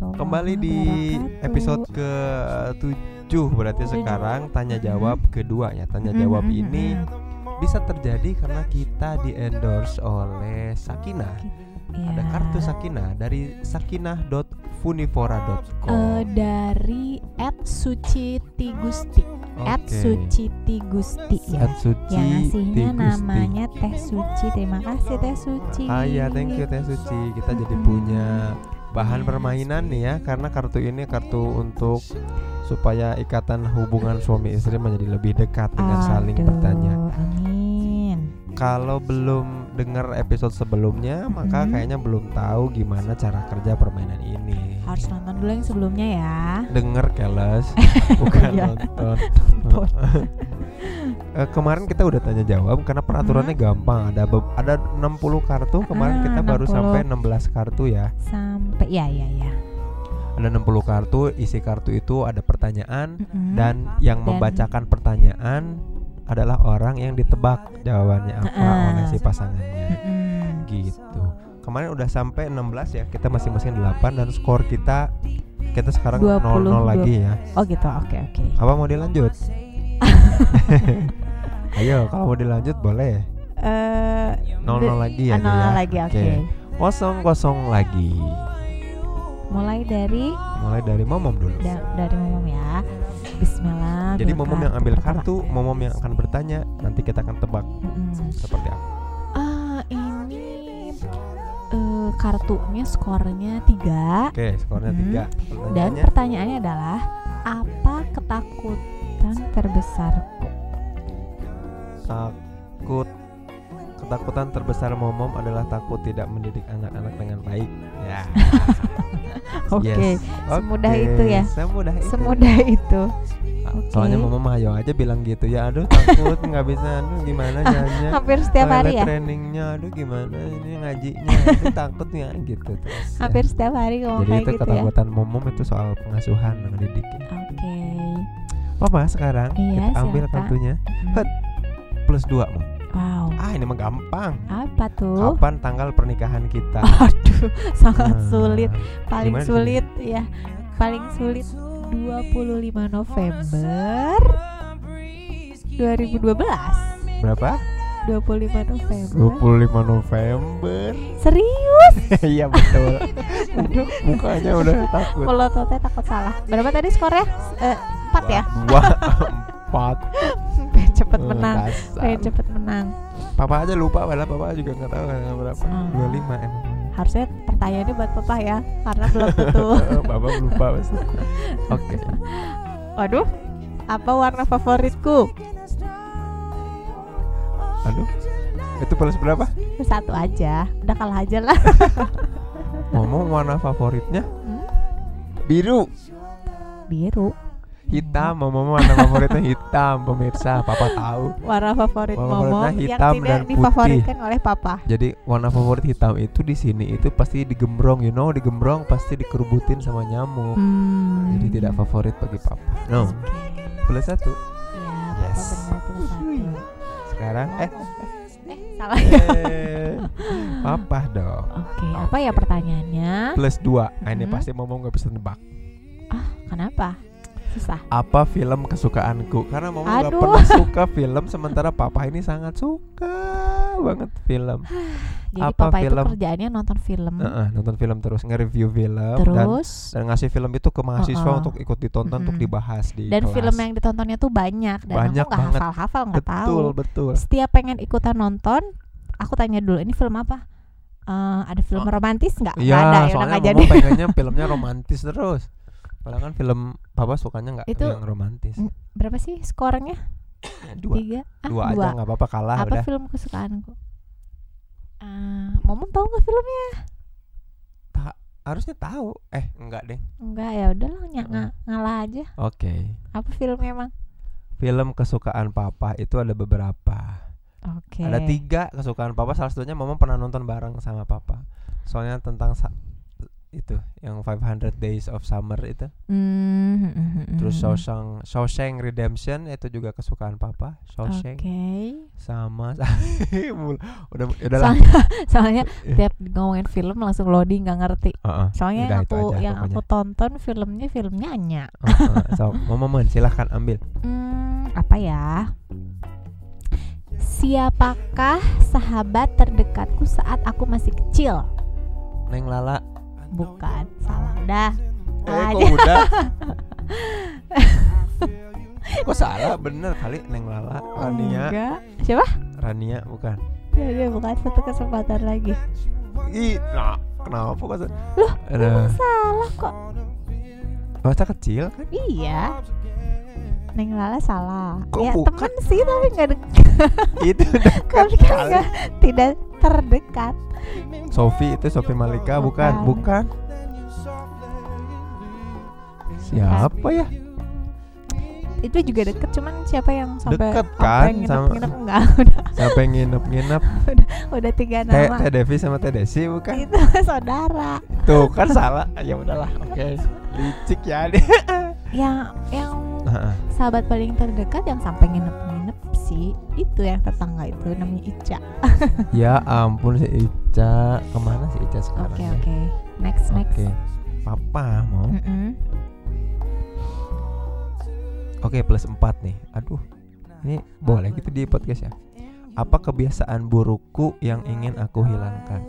warahmatullahi Kembali di episode ke 7 berarti Tujuh. sekarang tanya jawab kedua ya. Tanya jawab ini bisa terjadi karena kita di endorse oleh Sakinah. Iya. Ada kartu Sakinah dari sakinah.funivora.com. Eh, dari at Suci Tigusti at. Suci Tigusti ya At Suci yang ngasihnya Tigusti. namanya Teh Suci terima kasih Teh Suci Ah ya, thank you Teh Suci. Kita jadi punya bahan permainan nih ya karena kartu ini kartu untuk supaya ikatan hubungan suami istri menjadi lebih dekat dengan saling Aduh, bertanya. amin Kalau belum dengar episode sebelumnya, maka Mhm. kayaknya belum tahu gimana cara kerja permainan ini. harus nonton dulu yang sebelumnya ya Denger keles, bukan Iya. nonton. Eh, kemarin kita udah tanya jawab karena peraturannya gampang. Ada ada 60 kartu, kemarin Ah, kita baru 60. sampai 16 kartu ya. sampai ya ya ya Ada 60 kartu, isi kartu itu ada pertanyaan Mm-mm. dan yang Dan- membacakan pertanyaan adalah orang yang ditebak jawabannya apa Heeh. oleh si pasangannya. Mm-mm. gitu. Kemarin udah sampai 16 ya, kita masing-masing 8 dan skor kita kita sekarang 20, 0-0 lagi ya. oh gitu oke oke Apa mau dilanjut? Ayo, kalau mau dilanjut boleh. eh 0-0 lagi ah, aja nol ya. lagi oke Kosong kosong lagi. mulai dari Mulai dari momom dulu. da- dari momom ya Bismillah Jadi momom yang ambil kartu, momom yang akan bertanya, nanti kita akan tebak Mm-mm. seperti apa. Ah ini eh, kartunya skornya tiga Oke, skornya Hmm. tiga. dan Pertanyaannya, pertanyaannya adalah apa ketakutan terbesarku? takut ketakutan terbesar momom adalah takut tidak mendidik anak-anak dengan baik. Ya. Oke, Yes. semudah itu ya. Semudah itu. semudah itu. Oke. Soalnya mama Mayo aja bilang gitu ya, aduh takut nggak bisa, aduh gimana nyanyi. Hampir setiap hari ya. Trainingnya, aduh gimana ini ngajinya, aduh takut ya gitu terus. ya. Hampir setiap hari ngomong Jadi kayak itu gitu ya. ketakutan momom itu soal pengasuhan mendidik. Oke. Papa sekarang Iya, kita ambil silakan. kartunya Mm. Hut. plus dua mau. Wow. Ah ini mah gampang. Apa tuh? Kapan tanggal pernikahan kita? Aduh, sangat Nah, sulit. Paling gimana sulit ya. Paling sulit 25 November 2012. Berapa? 25 November. 25 November. Serius? Iya betul. Aduh, mukanya udah takut. Pelototnya takut salah. Berapa tadi skornya? Eh, 4 ya? Dua, empat. Pengen cepet Eh, menang. Pengen cepet menang. Papa aja lupa, padahal papa juga nggak tahu kan berapa. Hmm. 25 emang. Harusnya pertanyaannya buat papa ya, karena belum tentu. Papa lupa pasti. Oke. Waduh, apa warna favoritku? Aduh. Itu plus berapa? Satu aja, udah kalah aja lah. Ngomong warna favoritnya Hmm? biru. Biru. Hitam, mama warna favoritnya hitam, pemirsa. Papa tahu. Warna favorit Warna Momo favoritnya yang hitam tidak dan putih. difavoritkan oleh papa. Jadi warna favorit hitam itu di sini itu pasti digembrong, you know, digembrong pasti dikerubutin sama nyamuk. Hmm. Jadi tidak favorit bagi papa. No, Oke. plus satu. Ya, Yes. papa benar plus satu. Sekarang eh, Eh, salah ya. eh papa dong. Oke, apa ya pertanyaannya? Plus dua. Ah, ini Mhm. pasti ngomong nggak bisa nebak. Ah, kenapa? Susah. Apa film kesukaanku? Karena mama Aduh. pernah suka film, sementara papa ini sangat suka banget film. Jadi Apa papa itu film? kerjaannya nonton film. Heeh, nonton film terus, nge-review film dan Terus dan ngasih film itu ke mahasiswa Heeh. untuk ikut ditonton untuk Mm-mm. dibahas di dan kelas. film yang ditontonnya tuh banyak dan Banyak aku nggak banget. hafal-hafal nggak betul tahu. betul. Setiap pengen ikutan nonton, aku tanya dulu ini film apa? Eh, ada film Oh. romantis nggak? Iya, ada ya soalnya jadi. pengennya filmnya romantis terus. Padahal kan film papa sukanya nggak Itu- yang romantis. Berapa sih skornya? Dua, Tiga? Ah, dua aja nggak apa-apa kalah Apa udah. film kesukaanku? Ah, Momon tahu nggak filmnya? Harusnya tahu. Eh, enggak deh. Enggak ya udahlah ny- nga- ngalah aja. Oke. Apa filmnya emang? Film kesukaan papa itu ada beberapa. Oke. Ada tiga kesukaan papa. Salah satunya mama pernah nonton bareng sama papa. Soalnya tentang sa- itu yang 500 Days of Summer itu. Hmm, hmm, hmm, hmm, Terus. Shawshank Shawshank Redemption itu juga kesukaan papa. Oke. Shawshank sama Mul- udah udah lah. Soalnya, soalnya tiap ngomongin film langsung loading nggak ngerti. Heeh, Soalnya udah yang aku aja yang pokoknya. aku tonton filmnya filmnya Anya. Heeh, so, Mama Men silahkan ambil. Hmm, apa ya? Siapakah sahabat terdekatku saat aku masih kecil? Neng Lala. Bukan, salah. Udah. Eh, Ah, kok udah? kok salah bener kali Neng Lala Rania Enggak. Siapa? Rania bukan Ya, dia bukan satu kesempatan lagi. Ih, nah, kenapa kok Loh, Emang salah kok. masa kecil kan? Iya. Neng Lala salah. Kok ya bukan? temen sih tapi nggak dek itu dekat kan nggak tidak terdekat. Sofi itu Sofi Malika bukan, Bukan. bukan. Siapa ya? Itu juga deket, cuman siapa yang sampai Deket sampai kan, nginep, sama- nginep enggak udah Siapa yang nginep-nginep? udah tiga Teh nama. Teh Devi sama Teh Desi bukan? Itu saudara. Tuh kan salah. Ya udahlah, oke. Licik ya deh. Yang yang Heeh. sahabat paling terdekat yang sampai nginep-nginep sih itu yang tetangga itu namanya Ica. ya ampun si Ica. Ke mana si Ica sekarang? Oke ya? oke. Next next. Oke. Papa mau. Mm-mm. Oke, plus 4 nih. Aduh. Ini boleh gitu di podcast ya. Apa kebiasaan burukku yang ingin aku hilangkan?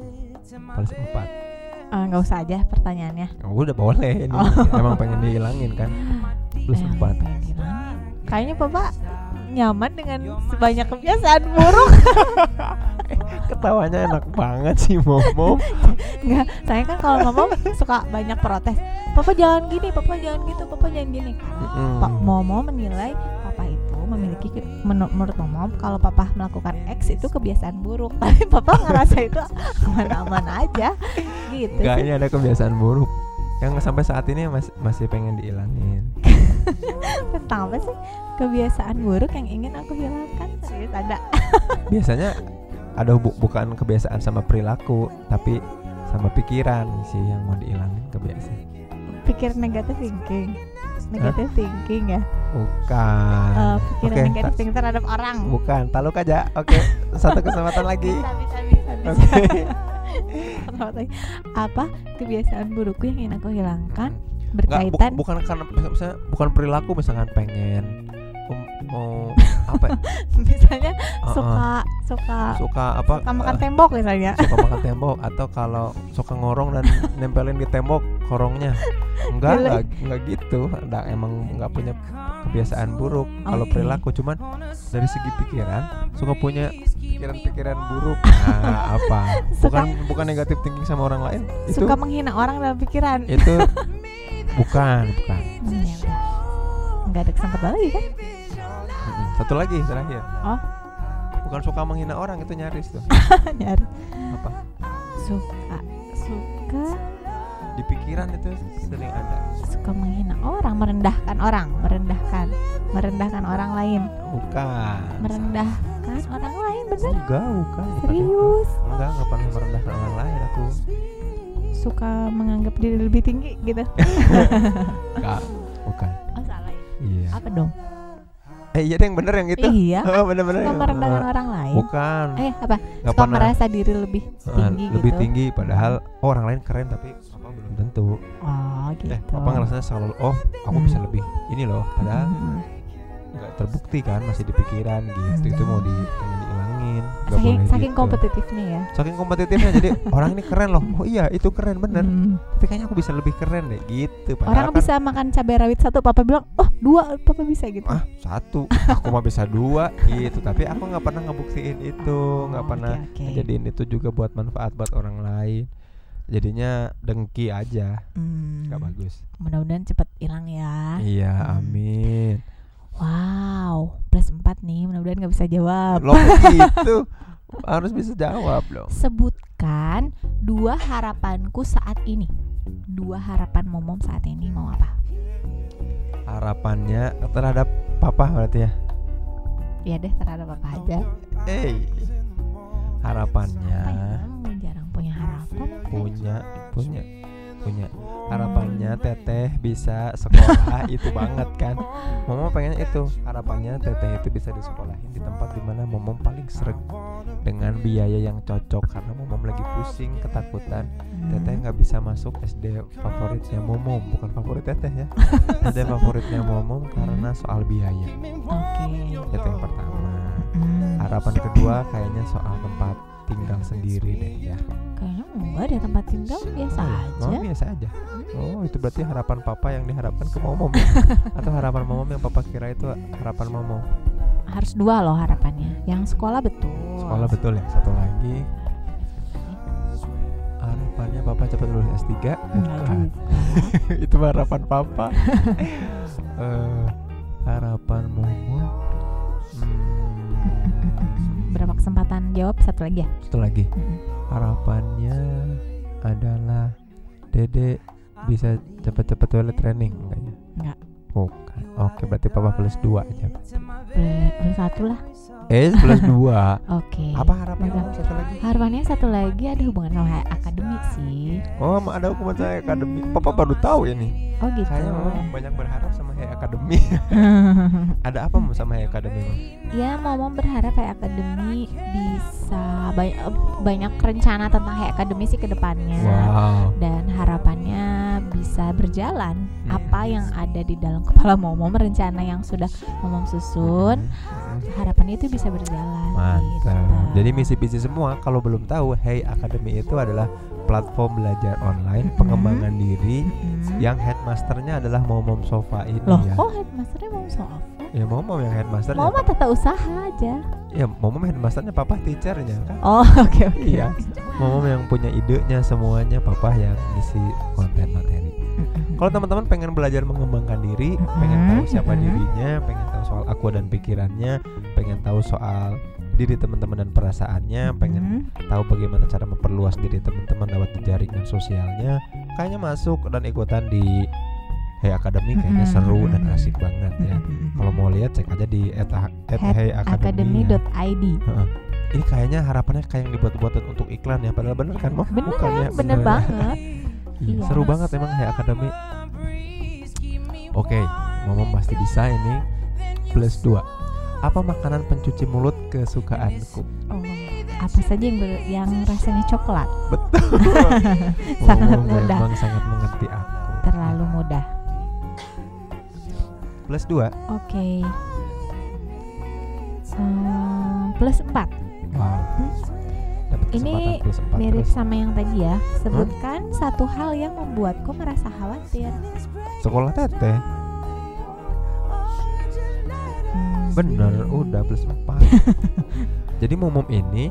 Plus 4. Eh, nggak usah aja pertanyaannya. Oh, udah boleh ini. Oh. Emang pengen dihilangin kan? Plus 4. pengen dihilangin. Kayaknya Papa nyaman dengan sebanyak kebiasaan buruk. Ketawanya enak banget sih Momo. Enggak, saya kan kalau ngomong suka banyak protes. Papa jangan gini, papa jangan gitu, papa jangan gini. Mm-mm. Pak Momo menilai papa itu memiliki menurut Momo kalau papa melakukan X itu kebiasaan buruk, tapi papa ngerasa itu aman-aman aja gitu Enggak, ini ada kebiasaan buruk yang sampai saat ini mas- masih pengen dihilangin. Apa sih? Kebiasaan buruk yang ingin aku hilangkan. Serius ada. Biasanya ada hubu- bukan kebiasaan sama perilaku, tapi sama pikiran sih yang mau dihilangin kebiasaan. Pikir negatif thinking. Negatif thinking ya. Bukan. Eh, pikiran Oke, negatif thinking terhadap orang. bukan. Taluk aja. Oke, satu kesempatan lagi. Bisa, bisa, bisa, bisa. Lagi. Apa kebiasaan burukku yang ingin aku hilangkan Nggak, bu- berkaitan? bukan karena misalnya bukan perilaku misalkan pengen um, mau apa ya? misalnya Uh-uh. suka suka suka apa? suka makan eh, tembok misalnya. suka makan tembok atau kalau suka ngorong dan nempelin di tembok korongnya enggak enggak, enggak gitu. Enggak emang enggak punya kebiasaan buruk kalau Oke. perilaku. Cuman dari segi pikiran suka punya pikiran-pikiran buruk. Nah apa? Bukan bukan negatif thinking sama orang lain. Itu suka menghina orang dalam pikiran. Itu bukan bukan. Hmm, ya udah. nggak ada kesempatan lagi kan? Satu lagi terakhir. Oh. bukan suka menghina orang itu nyaris tuh. Nyari apa? Suka. Suka. Di pikiran itu sering ada. Suka menghina orang merendahkan orang merendahkan merendahkan orang lain. Bukan. Merendahkan orang lain bener? Enggak bukan. Serius? Enggak enggak pernah merendahkan orang lain aku suka menganggap diri lebih tinggi gitu. Enggak bukan. Oh salah ya? Iya. Apa dong? Eh iya yang bener yang itu. Iya. Oh, bener bener suka merendahkan orang lain? bukan. Eh apa? Suka pernah. merasa diri lebih Eh, tinggi lebih gitu? tinggi padahal oh, orang lain keren tapi apa belum tentu. Oh gitu eh apa ngerasanya selalu oh aku bisa Hmm. lebih ini loh padahal Hmm. nggak terbukti kan masih di pikiran gitu. Itu mau di pengen nggak saking boleh saking gitu. kompetitifnya ya? Saking kompetitifnya jadi orang ini keren loh. Oh iya itu keren bener. Hmm. tapi kayaknya aku bisa lebih keren deh gitu. Padahal orang kan, bisa makan cabai rawit satu papa bilang oh dua papa bisa gitu. Ah satu. Aku mah bisa dua gitu. Tapi aku nggak pernah ngebuktiin itu nggak Oh, pernah oke, oke. jadiin itu juga buat manfaat buat orang lain. Jadinya dengki aja. Hmm, nggak bagus. Mudah-mudahan cepet hilang ya. Iya Hmm. amin wow plus 4 nih mudah-mudahan nggak bisa jawab. Lo gitu? Harus bisa jawab dong. Sebutkan dua harapanku saat ini. Dua harapan momom saat ini mau apa? Harapannya terhadap papa berarti ya? Ya deh terhadap apa aja. Eh harapannya apa ya? Jarang punya harapan. Punya punya punya harapannya teteh bisa sekolah itu banget kan. Momom pengen itu harapannya teteh itu bisa disekolahin di tempat di mana momom paling sreg dengan biaya yang cocok karena momom lagi pusing ketakutan. Teteh nggak bisa masuk SD favoritnya momom bukan favorit teteh ya. SD favoritnya momom karena soal biaya. Oke. itu yang pertama. Hmm, harapan kedua kayaknya soal tempat tinggal sendiri deh ya. Kayaknya enggak deh tempat tinggal biasa Oh, aja. oh, biasa aja oh itu berarti harapan papa yang diharapkan ke momom ya? atau harapan momom yang papa kira itu harapan momom Harus dua loh harapannya. Yang sekolah betul. sekolah betul ya satu lagi harapannya papa cepat lulus S3 Enggak Bukan. itu harapan papa Eh, harapan momo hmm, Berapa kesempatan jawab? Satu lagi ya? satu lagi Mm-mm. Harapannya adalah dede bisa cepet-cepet toilet training enggak ya Enggak. bukan oke berarti papa plus dua aja Plus plus satu lah. Eh plus dua Oke. apa harapannya Betul. satu lagi Harapannya satu lagi ada hubungan sama akademi sih. oh ada hukuman saya akademi papa baru tahu ini Oh gitu. kayaknya mama banyak berharap sama Hey Academy ada apa mau sama Hey Academy Mam? ya mama berharap kayak akademi bisa banyak banyak rencana tentang kayak akademi sih ke depannya. wow dan harapannya bisa berjalan Hmm. apa yang ada di dalam kepala momom rencana yang sudah momom susun Mm-mm. harapannya itu bisa berjalan Mantap. gitu. Jadi misi-misi semua kalau belum tahu Hey Academy itu adalah platform belajar online Mm-mm. pengembangan diri Mm-mm. yang headmasternya adalah Momom Sofa ini loh ya. kok headmasternya mau sofa Ya Momom yang headmasternya. mama tata usaha aja Ya Momom headmasternya papa teachernya kan. oh oke oke Iya. Momom yang punya idenya semuanya, papa yang ngisi. Kalau teman-teman pengen belajar mengembangkan diri, pengen tahu siapa Mm-mm. dirinya, pengen tahu soal aku dan pikirannya, pengen tahu soal diri teman-teman dan perasaannya, pengen Mm-mm. tahu bagaimana cara memperluas diri teman-teman lewat jaringan sosialnya, kayaknya masuk dan ikutan di Hey Academy kayaknya Mm-mm. seru dan asik banget ya. Mm-mm. Kalau mau lihat cek aja di at, at Hey Academy. ya. Ini kayaknya harapannya kayak yang dibuat-buat untuk iklan ya, padahal bener kan, Mo? bener Bukan ya, bener ya. banget Iya, seru banget emang Hey Academy. Oke, Momom pasti bisa ini plus 2 Apa makanan pencuci mulut kesukaanku? oh apa saja yang ber- yang rasanya coklat Betul. Sangat Momom mudah. Memang sangat mengerti aku. terlalu mudah Plus 2 Oke. Hmm, plus 4 Wow. Dapat Ini kesempatan plus 4 Mirip sama yang tadi ya Sebutkan satu hal yang membuatku merasa khawatir Sekolah teteh. Hmm, Bener, udah plus 4 Jadi Momom ini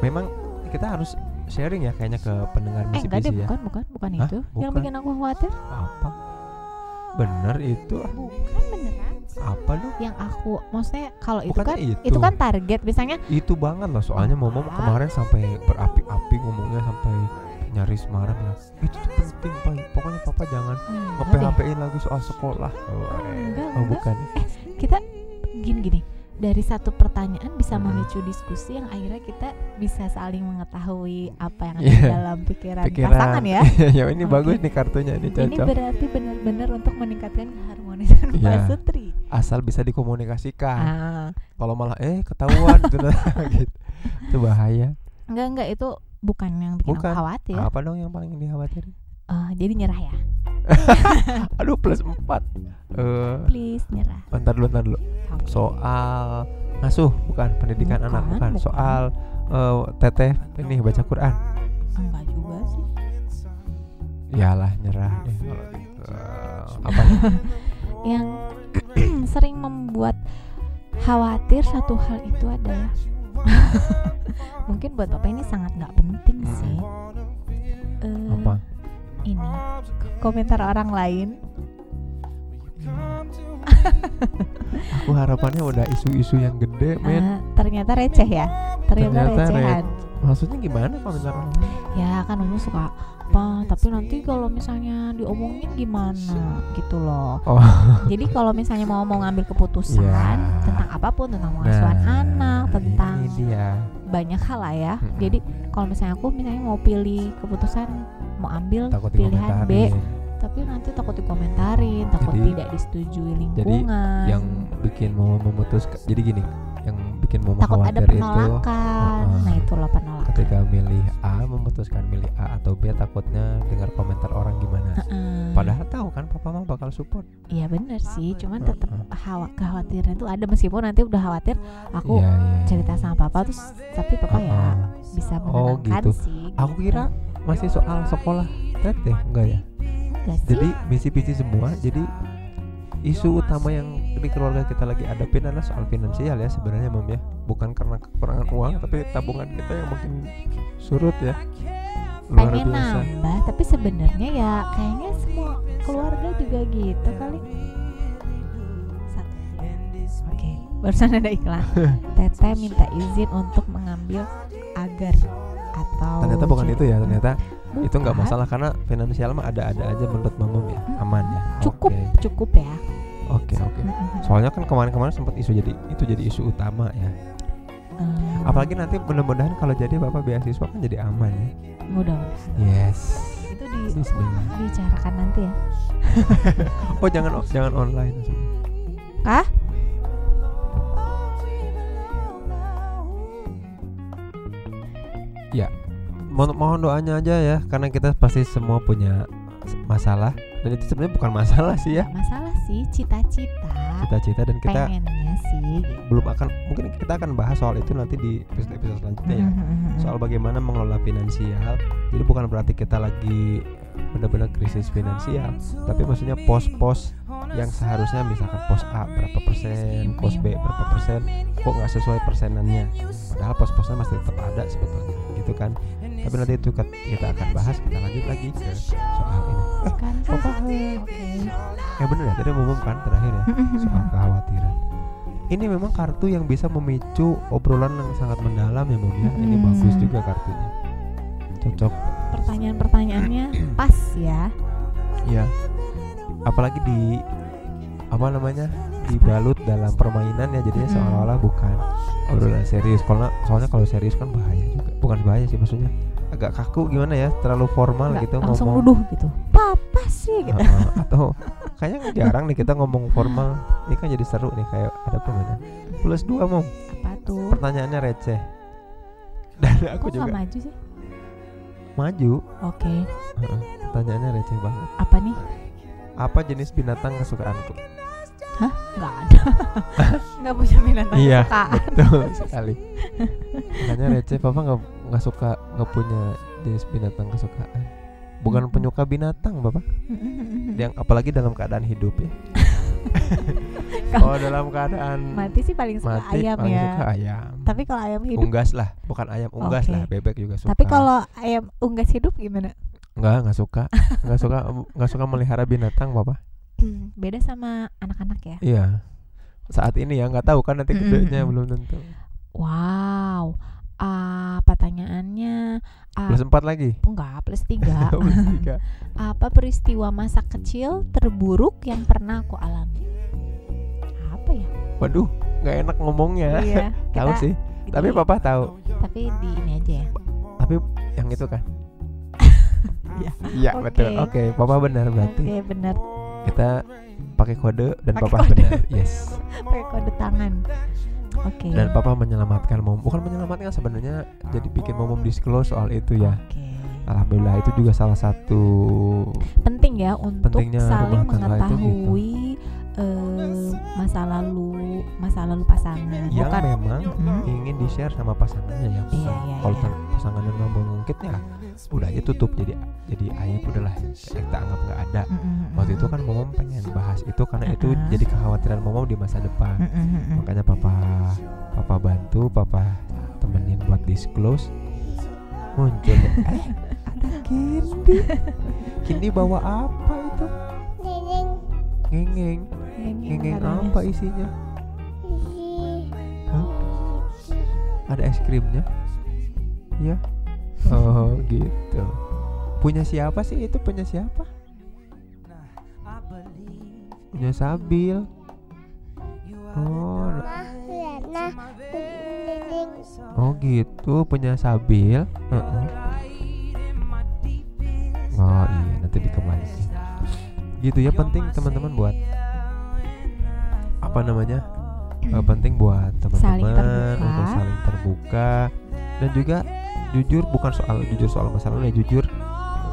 memang kita harus sharing ya kayaknya ke pendengar Eh enggak deh ya. bukan bukan bukan Hah? itu Yang Bukan. bikin aku khawatir Apa? Bener itu Bukan beneran apa lu? Yang aku Maksudnya kalau itu kan itu. Itu kan target Misalnya Itu banget loh soalnya Apa? kemarin sampai berapi-api ngomongnya sampai nyaris marah bilang itu tuh penting pak pokoknya papa jangan enggak nge php in lagi soal sekolah oh, eh. Enggak, oh enggak. bukan Kita gini-gini dari satu pertanyaan bisa Hmm. memicu diskusi yang akhirnya kita bisa saling mengetahui apa yang ada Iya. dalam pikiran, pikiran pasangan ya. ya ini Oke. bagus nih kartunya ini Ini cocok berarti benar-benar untuk meningkatkan keharmonisan. Pak Sutri. Asal bisa dikomunikasikan Ah, kalau malah eh ketahuan gitu gitu itu bahaya enggak enggak itu bukan yang bikin Bukan. aku khawatir. apa dong yang paling dikhawatirin Eh, jadi nyerah ya. aduh plus 4 eh Please nyerah. bentar dulu bentar dulu soal ngasuh bukan pendidikan Bukan, anak bukan, bukan. soal eh, teteh ini baca Quran Enggak juga sih. Yalah nyerah deh kalau gitu. Apa? Yang sering membuat khawatir satu hal itu adalah mungkin buat bapak ini sangat nggak penting Mm-mm. sih. Eh, apa? Ini komentar orang lain. Aku harapannya udah isu-isu yang gede, men. eh, ternyata receh ya. Ternyata, Ternyata recehan. Maksudnya gimana orang lain? Ya kan umum suka apa tapi nanti kalau misalnya diomongin gimana gitu loh Oh, jadi kalau misalnya mau mau ngambil keputusan Ya. tentang apa pun tentang pengasuhan anak tentang ini dia. banyak hal lah ya Mm-mm. jadi kalau misalnya aku misalnya mau pilih keputusan mau ambil takut pilihan B tapi nanti takut dikomentarin takut Jadi- tidak disetujui jadi lingkungan yang bikin mau memutus jadi gini bikin mau takut ada khawatir itu penolakan uh-uh. nah itulah penolakan ketika milih A memutuskan milih A atau B takutnya dengar komentar orang gimana Heeh. padahal tahu kan papa mah bakal support iya bener sih cuman tetap Heeh. hawa kekhawatiran itu ada meskipun nanti udah khawatir aku Iya, iya, iya. cerita sama papa terus tapi papa ya Heeh. bisa Oh, menenangkan gitu. sih aku kira masih soal sekolah teteh enggak ya enggak sih jadi misi-misi semua jadi isu utama yang di keluarga kita lagi hadapin adalah soal finansial ya sebenarnya mom ya. Bukan karena kekurangan uang tapi tabungan kita yang makin surut ya. Luar pengen biasa. nambah tapi sebenarnya ya kayaknya semua keluarga juga gitu kali. Satu oke barusan ada iklan. Teteh minta izin untuk mengambil agar atau ternyata bukan jadi- itu ya ternyata itu nggak Bukan. masalah karena finansial mah ada-ada aja menurut mamam ya. Aman ya. Cukup oke. cukup ya oke oke. Mm-mm. soalnya kan kemarin-kemarin sempat isu jadi itu jadi isu utama ya. Eh, apalagi nanti mudah-mudahan kalau jadi bapak beasiswa kan jadi aman ya. Mudah-mudahan yes. Itu di Bismillah dibicarakan nanti ya. Oh jangan jangan online. Maksudnya. kah mohon, mohon doanya aja ya karena kita pasti semua punya masalah dan itu sebenarnya bukan masalah sih ya. Masalah sih cita-cita. Cita-cita dan kita pengennya sih. belum akan mungkin kita akan bahas soal itu nanti di episode episode selanjutnya ya. Soal bagaimana mengelola finansial. Jadi bukan berarti kita lagi benar-benar krisis finansial tapi maksudnya pos-pos yang seharusnya misalkan pos A berapa persen pos B berapa persen kok nggak sesuai persenannya? Padahal pos-posnya masih tetap ada sebetulnya gitu kan tapi nanti itu kita akan bahas kita lanjut lagi ke soal ini. Eh kan oke. ya bener ya tadi mengumumkan terakhir ya soal kekhawatiran. Ini memang kartu yang bisa memicu obrolan yang sangat mendalam ya Mom ya. Ini Hmm. bagus juga kartunya. Cocok. Pertanyaan-pertanyaannya pas ya. Ya apalagi di apa namanya dibalut dalam permainan ya jadinya Mm-mm. seolah-olah bukan obrolan serius. Kalau soalnya kalau serius kan bahaya juga bukan bahaya sih maksudnya agak kaku gimana ya terlalu formal Nggak gitu langsung ngomong nuduh gitu. Papa sih gitu. Atau kayaknya jarang nih kita ngomong formal. Ini kan jadi seru nih kayak ada permainan. Plus dua mom. Apa tuh? Pertanyaannya receh. Dan aku kok juga maju sih? Maju. Oke. Heeh, pertanyaannya receh banget. Apa nih? Apa jenis binatang kesukaanku? Nggak ada. Nggak punya binatang Iya. kesukaan. betul sekali. Makanya receh papa nggak nggak suka nggak punya jenis binatang kesukaan. Bukan Mm-mm. penyuka binatang bapak. Yang apalagi dalam keadaan hidup ya. Oh dalam keadaan mati sih paling suka mati ayam paling ya. suka ayam. Tapi kalau ayam hidup unggas lah bukan ayam unggas Oke. lah. Bebek juga suka. Tapi kalau ayam unggas hidup gimana? Nggak nggak suka. Nggak suka nggak suka melihara binatang bapak. Beda sama anak-anak ya? Iya. Saat ini ya nggak tahu kan nanti Mm-mm, gedenya mm-mm. belum tentu. Wow Ah, pertanyaannya ah, plus empat lagi? Enggak plus tiga. Plus tiga. Apa peristiwa masa kecil terburuk yang pernah aku alami? Apa ya? Waduh nggak enak ngomongnya. Iya tahu sih. di- tapi papa tahu. Tapi di ini aja ya. Tapi yang itu kan? Iya. iya Oke. betul. Oke papa benar berarti. Oke benar. Kita pakai kode dan Pakai papa kode. benar. Yes. Pakai kode tangan oke. Dan papa menyelamatkan mom bukan menyelamatkan sebenarnya jadi bikin momom disclose soal itu ya. Oke. Alhamdulillah itu juga salah satu penting ya untuk Pentingnya saling tangga itu eh, masa lalu masa lalu pasangan. Yang bukan. memang Mm-mm. ingin di share sama pasangannya ya bukan Iya, iya, kalau iya. ter- pasangannya mau mengungkit ya udah aja tutup. Jadi jadi aib udahlah. Kita anggap nggak ada. Mm-mm, waktu itu kan momom pengen bahas itu karena itu Uh-uh. jadi kekhawatiran momom di masa depan. Mm-mm, mm-mm. makanya papa papa bantu papa temenin buat disclose. Muncul eh ada Kindi. Kindi bawa apa itu? Ngengeng ngengeng katanya. apa isinya. Hah? ada es krimnya? Ya oh gitu. Punya siapa sih? Itu punya siapa? Punya Sabil. Oh Nah, Oh gitu. Punya Sabil. Heeh. gitu ya penting teman-teman buat apa namanya Eh, penting buat teman-teman untuk saling terbuka. Dan juga jujur bukan soal jujur soal masa lalu ya jujur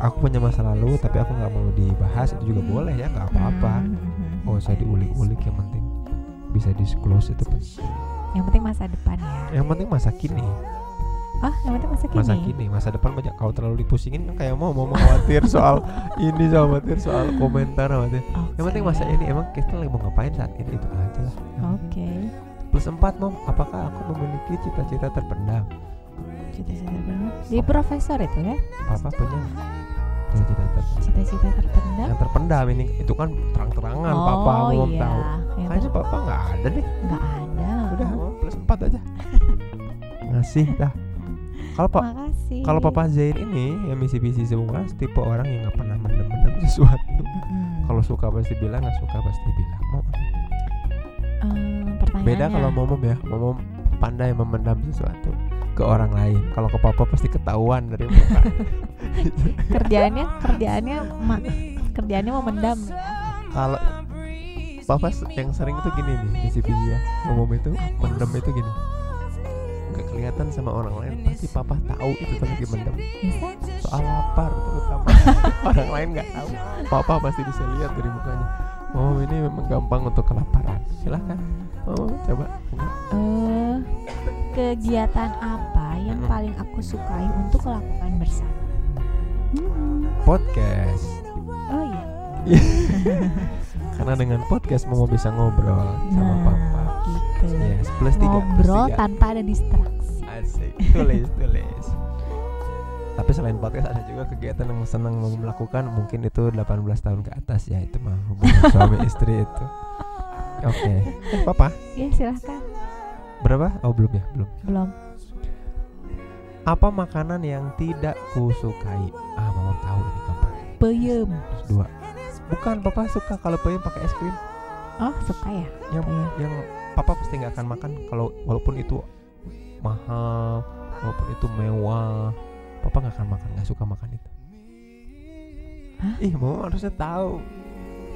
aku punya masa lalu tapi aku nggak mau dibahas itu juga boleh ya nggak apa-apa. Hmm. oh saya diulik-ulik yang penting bisa disclose itu penting. Yang penting masa depan ya. yang penting masa kini Oh, yang penting masa kini. masa kini masa depan banyak kalau terlalu dipusingin kan kayak mau mau khawatir soal ini khawatir soal komentar khawatir yang penting masa ini emang kita lagi mau ngapain saat ini itu aja lah Oke. plus empat mom apakah aku memiliki cita-cita terpendam Cita-cita terpendam. Di profesor itu ya? papa punya cita-cita terpendam Cita-cita terpendam. yang terpendam ini itu kan terang-terangan papa oh mau iya. tahu kayaknya papa nggak ada deh nggak ada. udah plus empat aja ngasih dah kalau pak kalau papa Zain ini yang misi misi semua tipe orang yang nggak pernah mendem-mendem sesuatu Mm-mm. kalau suka pasti bilang nggak suka pasti bilang mau pertanyaannya. beda kalau momom ya momom pandai memendam sesuatu ke orang lain kalau ke papa pasti ketahuan dari muka kerjaannya kerjaannya ma, kerjaannya mau mendam ya. kalau papa yang sering itu gini nih misi misi ya momom itu mendem itu gini nggak kelihatan sama orang lain pasti papa tahu itu tuh lagi mendem soal lapar terutama? Orang lain nggak tahu. Papa pasti bisa lihat dari mukanya. Oh ini memang gampang untuk kelaparan. Silahkan oh coba. Eh, kegiatan apa yang Mm-mm. paling aku sukai untuk lakukan bersama? Hmm. podcast. Oh iya. karena dengan podcast mau bisa ngobrol sama Nah, papa gitu. yes plus tiga plus Ngobrol tiga. tanpa ada distraksi. asik tulis tulis tapi selain podcast ada juga kegiatan yang senang melakukan mungkin itu 18 tahun ke atas ya itu mah hubungan suami istri itu oke eh papa Ya silahkan. berapa oh belum ya belum Belum. Apa makanan yang tidak kusukai? Ah, mama tahu ini gampang. Peyem. Dua. Bukan, papa suka kalau peyem pakai es krim. Oh suka ya. Yang Peyem. yang papa pasti nggak akan makan kalau walaupun itu mahal, walaupun itu mewah. Papa nggak akan makan, nggak suka makan itu. Hah? Ih, mama harusnya tahu.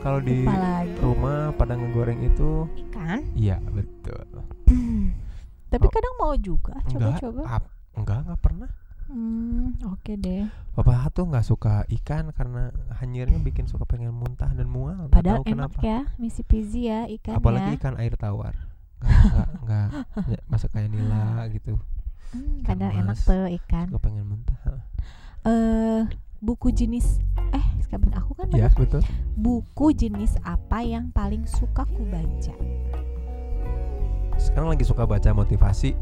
Kalau di lagi. rumah pada ngegoreng itu, Ikan. iya betul. Tapi Oh. kadang mau juga. Enggak, Coba-coba. ap- enggak, enggak pernah. Hmm, oke deh. Papa tuh nggak suka ikan karena hanyirnya bikin suka pengen muntah dan mual. Padahal enak kenapa. ya, misi pizi ya ikannya. Apalagi ikan air tawar. Nggak nggak ya, masa kayak nila gitu. Hmm, kadang enak tuh ikan. Suka pengen muntah. Eh, buku jenis eh sekarang aku kan bener. betul. buku jenis apa yang paling suka ku baca? Sekarang lagi suka baca motivasi.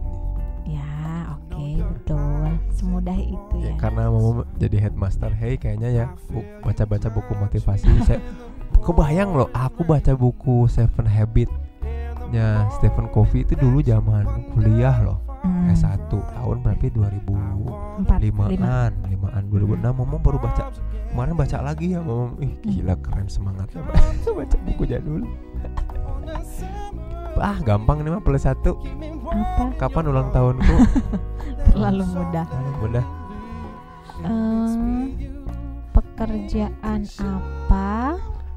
Ya, oke, betul. Semudah itu Ya, ya. karena mau jadi headmaster, hey kayaknya ya bu- baca-baca buku motivasi. Saya kebayang loh, aku baca buku Seven Habit nya Stephen Covey itu dulu zaman kuliah loh. Hmm, S1 tahun berapa? 2000 empat, lima. limaan limaan 2006 Momo baru baca kemarin baca lagi ya Momo ih gila keren semangatnya baca buku jadul ah gampang nih mah plus satu Apa? kapan ulang tahunku Terlalu mudah. Ah, mudah Em, pekerjaan apa?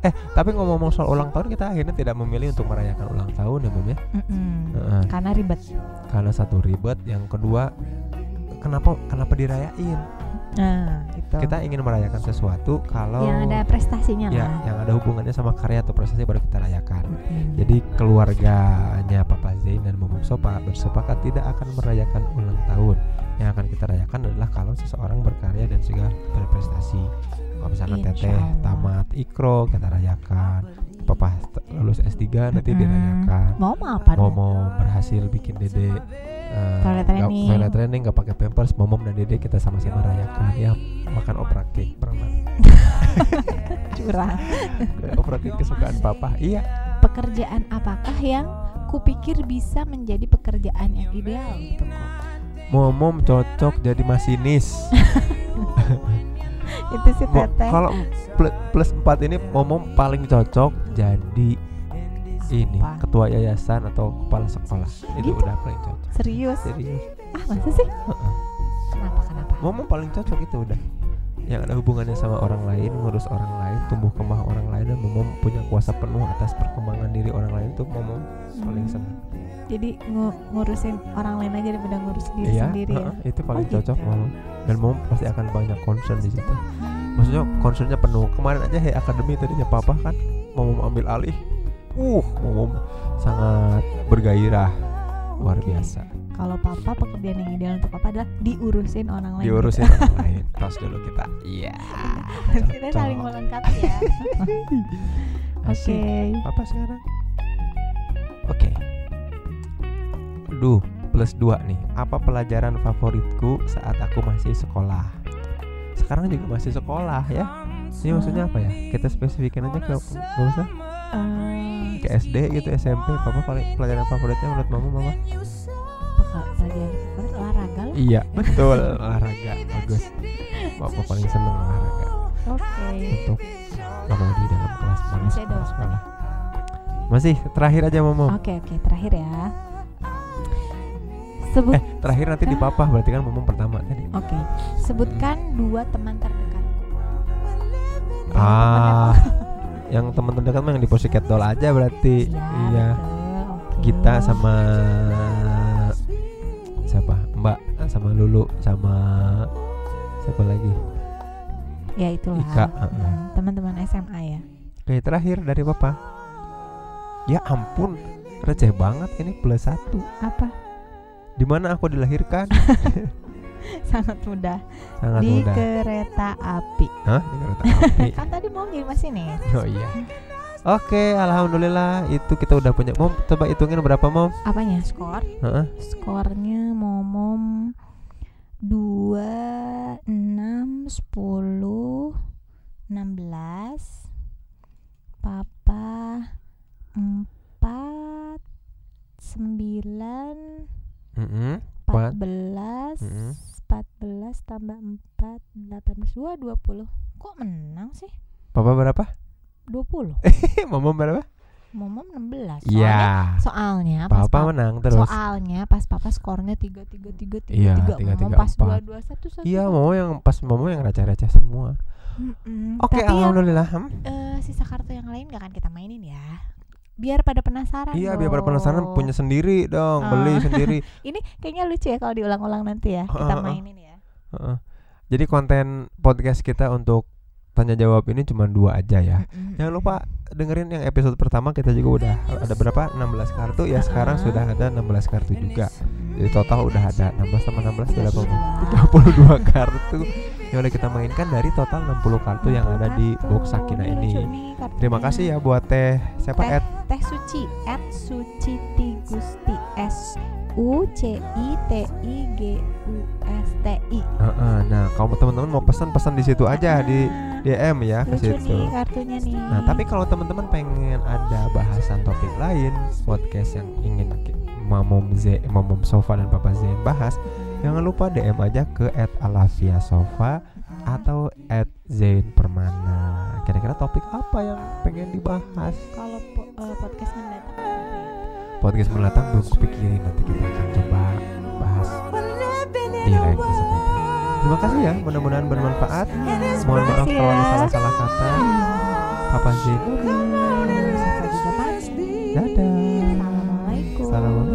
Eh tapi ngomong-ngomong soal ulang tahun kita akhirnya tidak memilih untuk merayakan ulang tahun ya Mom ya Mm-mm, Heeh. Karena ribet. karena satu ribet yang kedua kenapa kenapa dirayain Nah, gitu. kita ingin merayakan sesuatu kalau yang ada prestasinya ya lah. yang ada hubungannya sama karya atau prestasi baru kita rayakan Mm-mm. Jadi keluarganya Papa Zain dan Momom Sopa bersepakat tidak akan merayakan ulang tahun. Yang akan kita rayakan adalah kalau seseorang berkarya dan juga berprestasi. Kalau misalkan Insya Teteh Allah. tamat Ikro kita rayakan. Papa lulus S3 nanti Mm-mm. dirayakan. Mau mau apa? Momom berhasil bikin Dede eh, Toilet training. toilet training nggak pakai pampers. Momom dan Dede kita sama-sama rayakan ya makan opera cake berenang. Curang. opera cake kesukaan Papa. Iya. Pekerjaan apakah yang kupikir bisa menjadi pekerjaan yang ideal untukku? Momom cocok jadi masinis. Itu sih teteh. Kalau pl- plus 4 ini momom paling cocok jadi ini Apa? ketua yayasan atau kepala sekolah. Itu Gitu? udah paling cocok. Serius? Serius. Ah masa sih? Heeh. Kenapa kenapa? Momom paling cocok itu udah. Yang ada hubungannya sama orang lain, ngurus orang lain, tumbuh kembang orang kayaknya momom punya kuasa penuh atas perkembangan diri orang lain tuh momom paling Hmm. senang Jadi ngu- ngurusin orang lain aja daripada ngurus diri iya sendiri ya. heeh, itu paling Oh, cocok gitu. momom dan momom pasti akan banyak concern di situ maksudnya concernnya penuh kemarin aja Hey Academy tadinya papa kan momom ambil alih uh momom sangat bergairah luar Oke. biasa Kalau papa pekerjaan yang ideal untuk papa adalah diurusin orang lain. diurusin gitu. orang lain tos dulu kita. Iya. Kita saling melengkapi ya. Oke. Asik. Papa sekarang? Oke. Duh plus 2 nih. Apa pelajaran favoritku saat aku masih sekolah? Sekarang juga masih sekolah ya. Ini maksudnya apa ya? Kita spesifikin aja ke Gak usah Eh, Ke SD gitu SMP Papa paling pelajaran favoritnya menurut mama mama olahraga lah. Iya betul olahraga Bagus Papa paling seneng olahraga Oke. Untuk Gak mau di dalam kelas panas sekolah Masih terakhir aja mama Oke oke terakhir ya. Sebut Eh terakhir nanti di papa Berarti kan mama pertama tadi Oke. Sebutkan dua teman terdekatku. Ah, yang teman terdekat mah yang di Pussycat Doll aja berarti. Iya. Iya. betul. Kita sama siapa? Mbak sama Lulu sama siapa lagi? Ya itulah. Ika, heeh. Teman-teman SMA ya. Oke, terakhir dari Papa. Ya ampun, receh banget ini plus satu. Apa? Di mana aku dilahirkan? Sangat mudah. Sangat Di mudah. kereta api. Hah? Di kereta api. kan tadi mau jadi masinis. Oh iya. Oke, alhamdulillah itu kita udah punya. Mom, coba hitungin berapa, Mom? Apanya? Skor? Heeh. Skornya momom 2 6 10 16 Papa 4 9 Heeh. Empat. 14 Mm-mm. 14 tambah 4 18 2 20 Kok menang sih? Papa berapa? 20 Mama berapa? Momom 16 Soalnya, Iya. soalnya pas Papa papa, menang terus. Soalnya pas papa skornya 3 3 3 3 Iya, 3 tiga, Momom tiga, pas empat. 2 2 1 1 Iya, Mama yang pas Mama yang receh-receh semua. Oke, Tapi yang alhamdulillah. Hmm? eh, sisa kartu yang lain gak akan kita mainin ya Biar pada penasaran Iya, biar pada penasaran punya sendiri dong, beli Ah. sendiri. Ini kayaknya lucu ya kalau diulang-ulang nanti ya Kita mainin ya Heeh. Jadi konten podcast kita untuk tanya jawab ini cuma dua aja ya. Jangan lupa dengerin yang episode pertama kita juga udah ada berapa 16 kartu ya sekarang Ah. sudah ada 16 kartu juga. Jadi total udah ada 16 tambah 16 berapa? Bang? 32 32. kartu yang udah kita mainkan dari total 60 kartu yang ada di box Sakina Ini. Terima kasih ya buat teh siapa Teh, Ed? teh suci at suciti gusti s u c i t i g u s t i Heeh, nah kalau teman-teman mau pesan pesan di situ aja di Ah, DM ya ke situ. nih kartunya nih Nah, tapi kalau teman-teman pengen ada bahasan topik lain, podcast yang ingin Mamom Z, Mamom Sofa dan Papa Zain bahas, jangan lupa DM aja ke @alafiasofa atau @zain permana. Kira-kira topik apa yang pengen dibahas? kalau po- eh, podcast mendatang? podcast mendatang belum kepikirin nanti kita akan coba bahas di lain kesempatan. Terima kasih ya mudah-mudahan bermanfaat. Mohon maaf kalau ada salah-salah kata. Apa sih dadah. Assalamualaikum.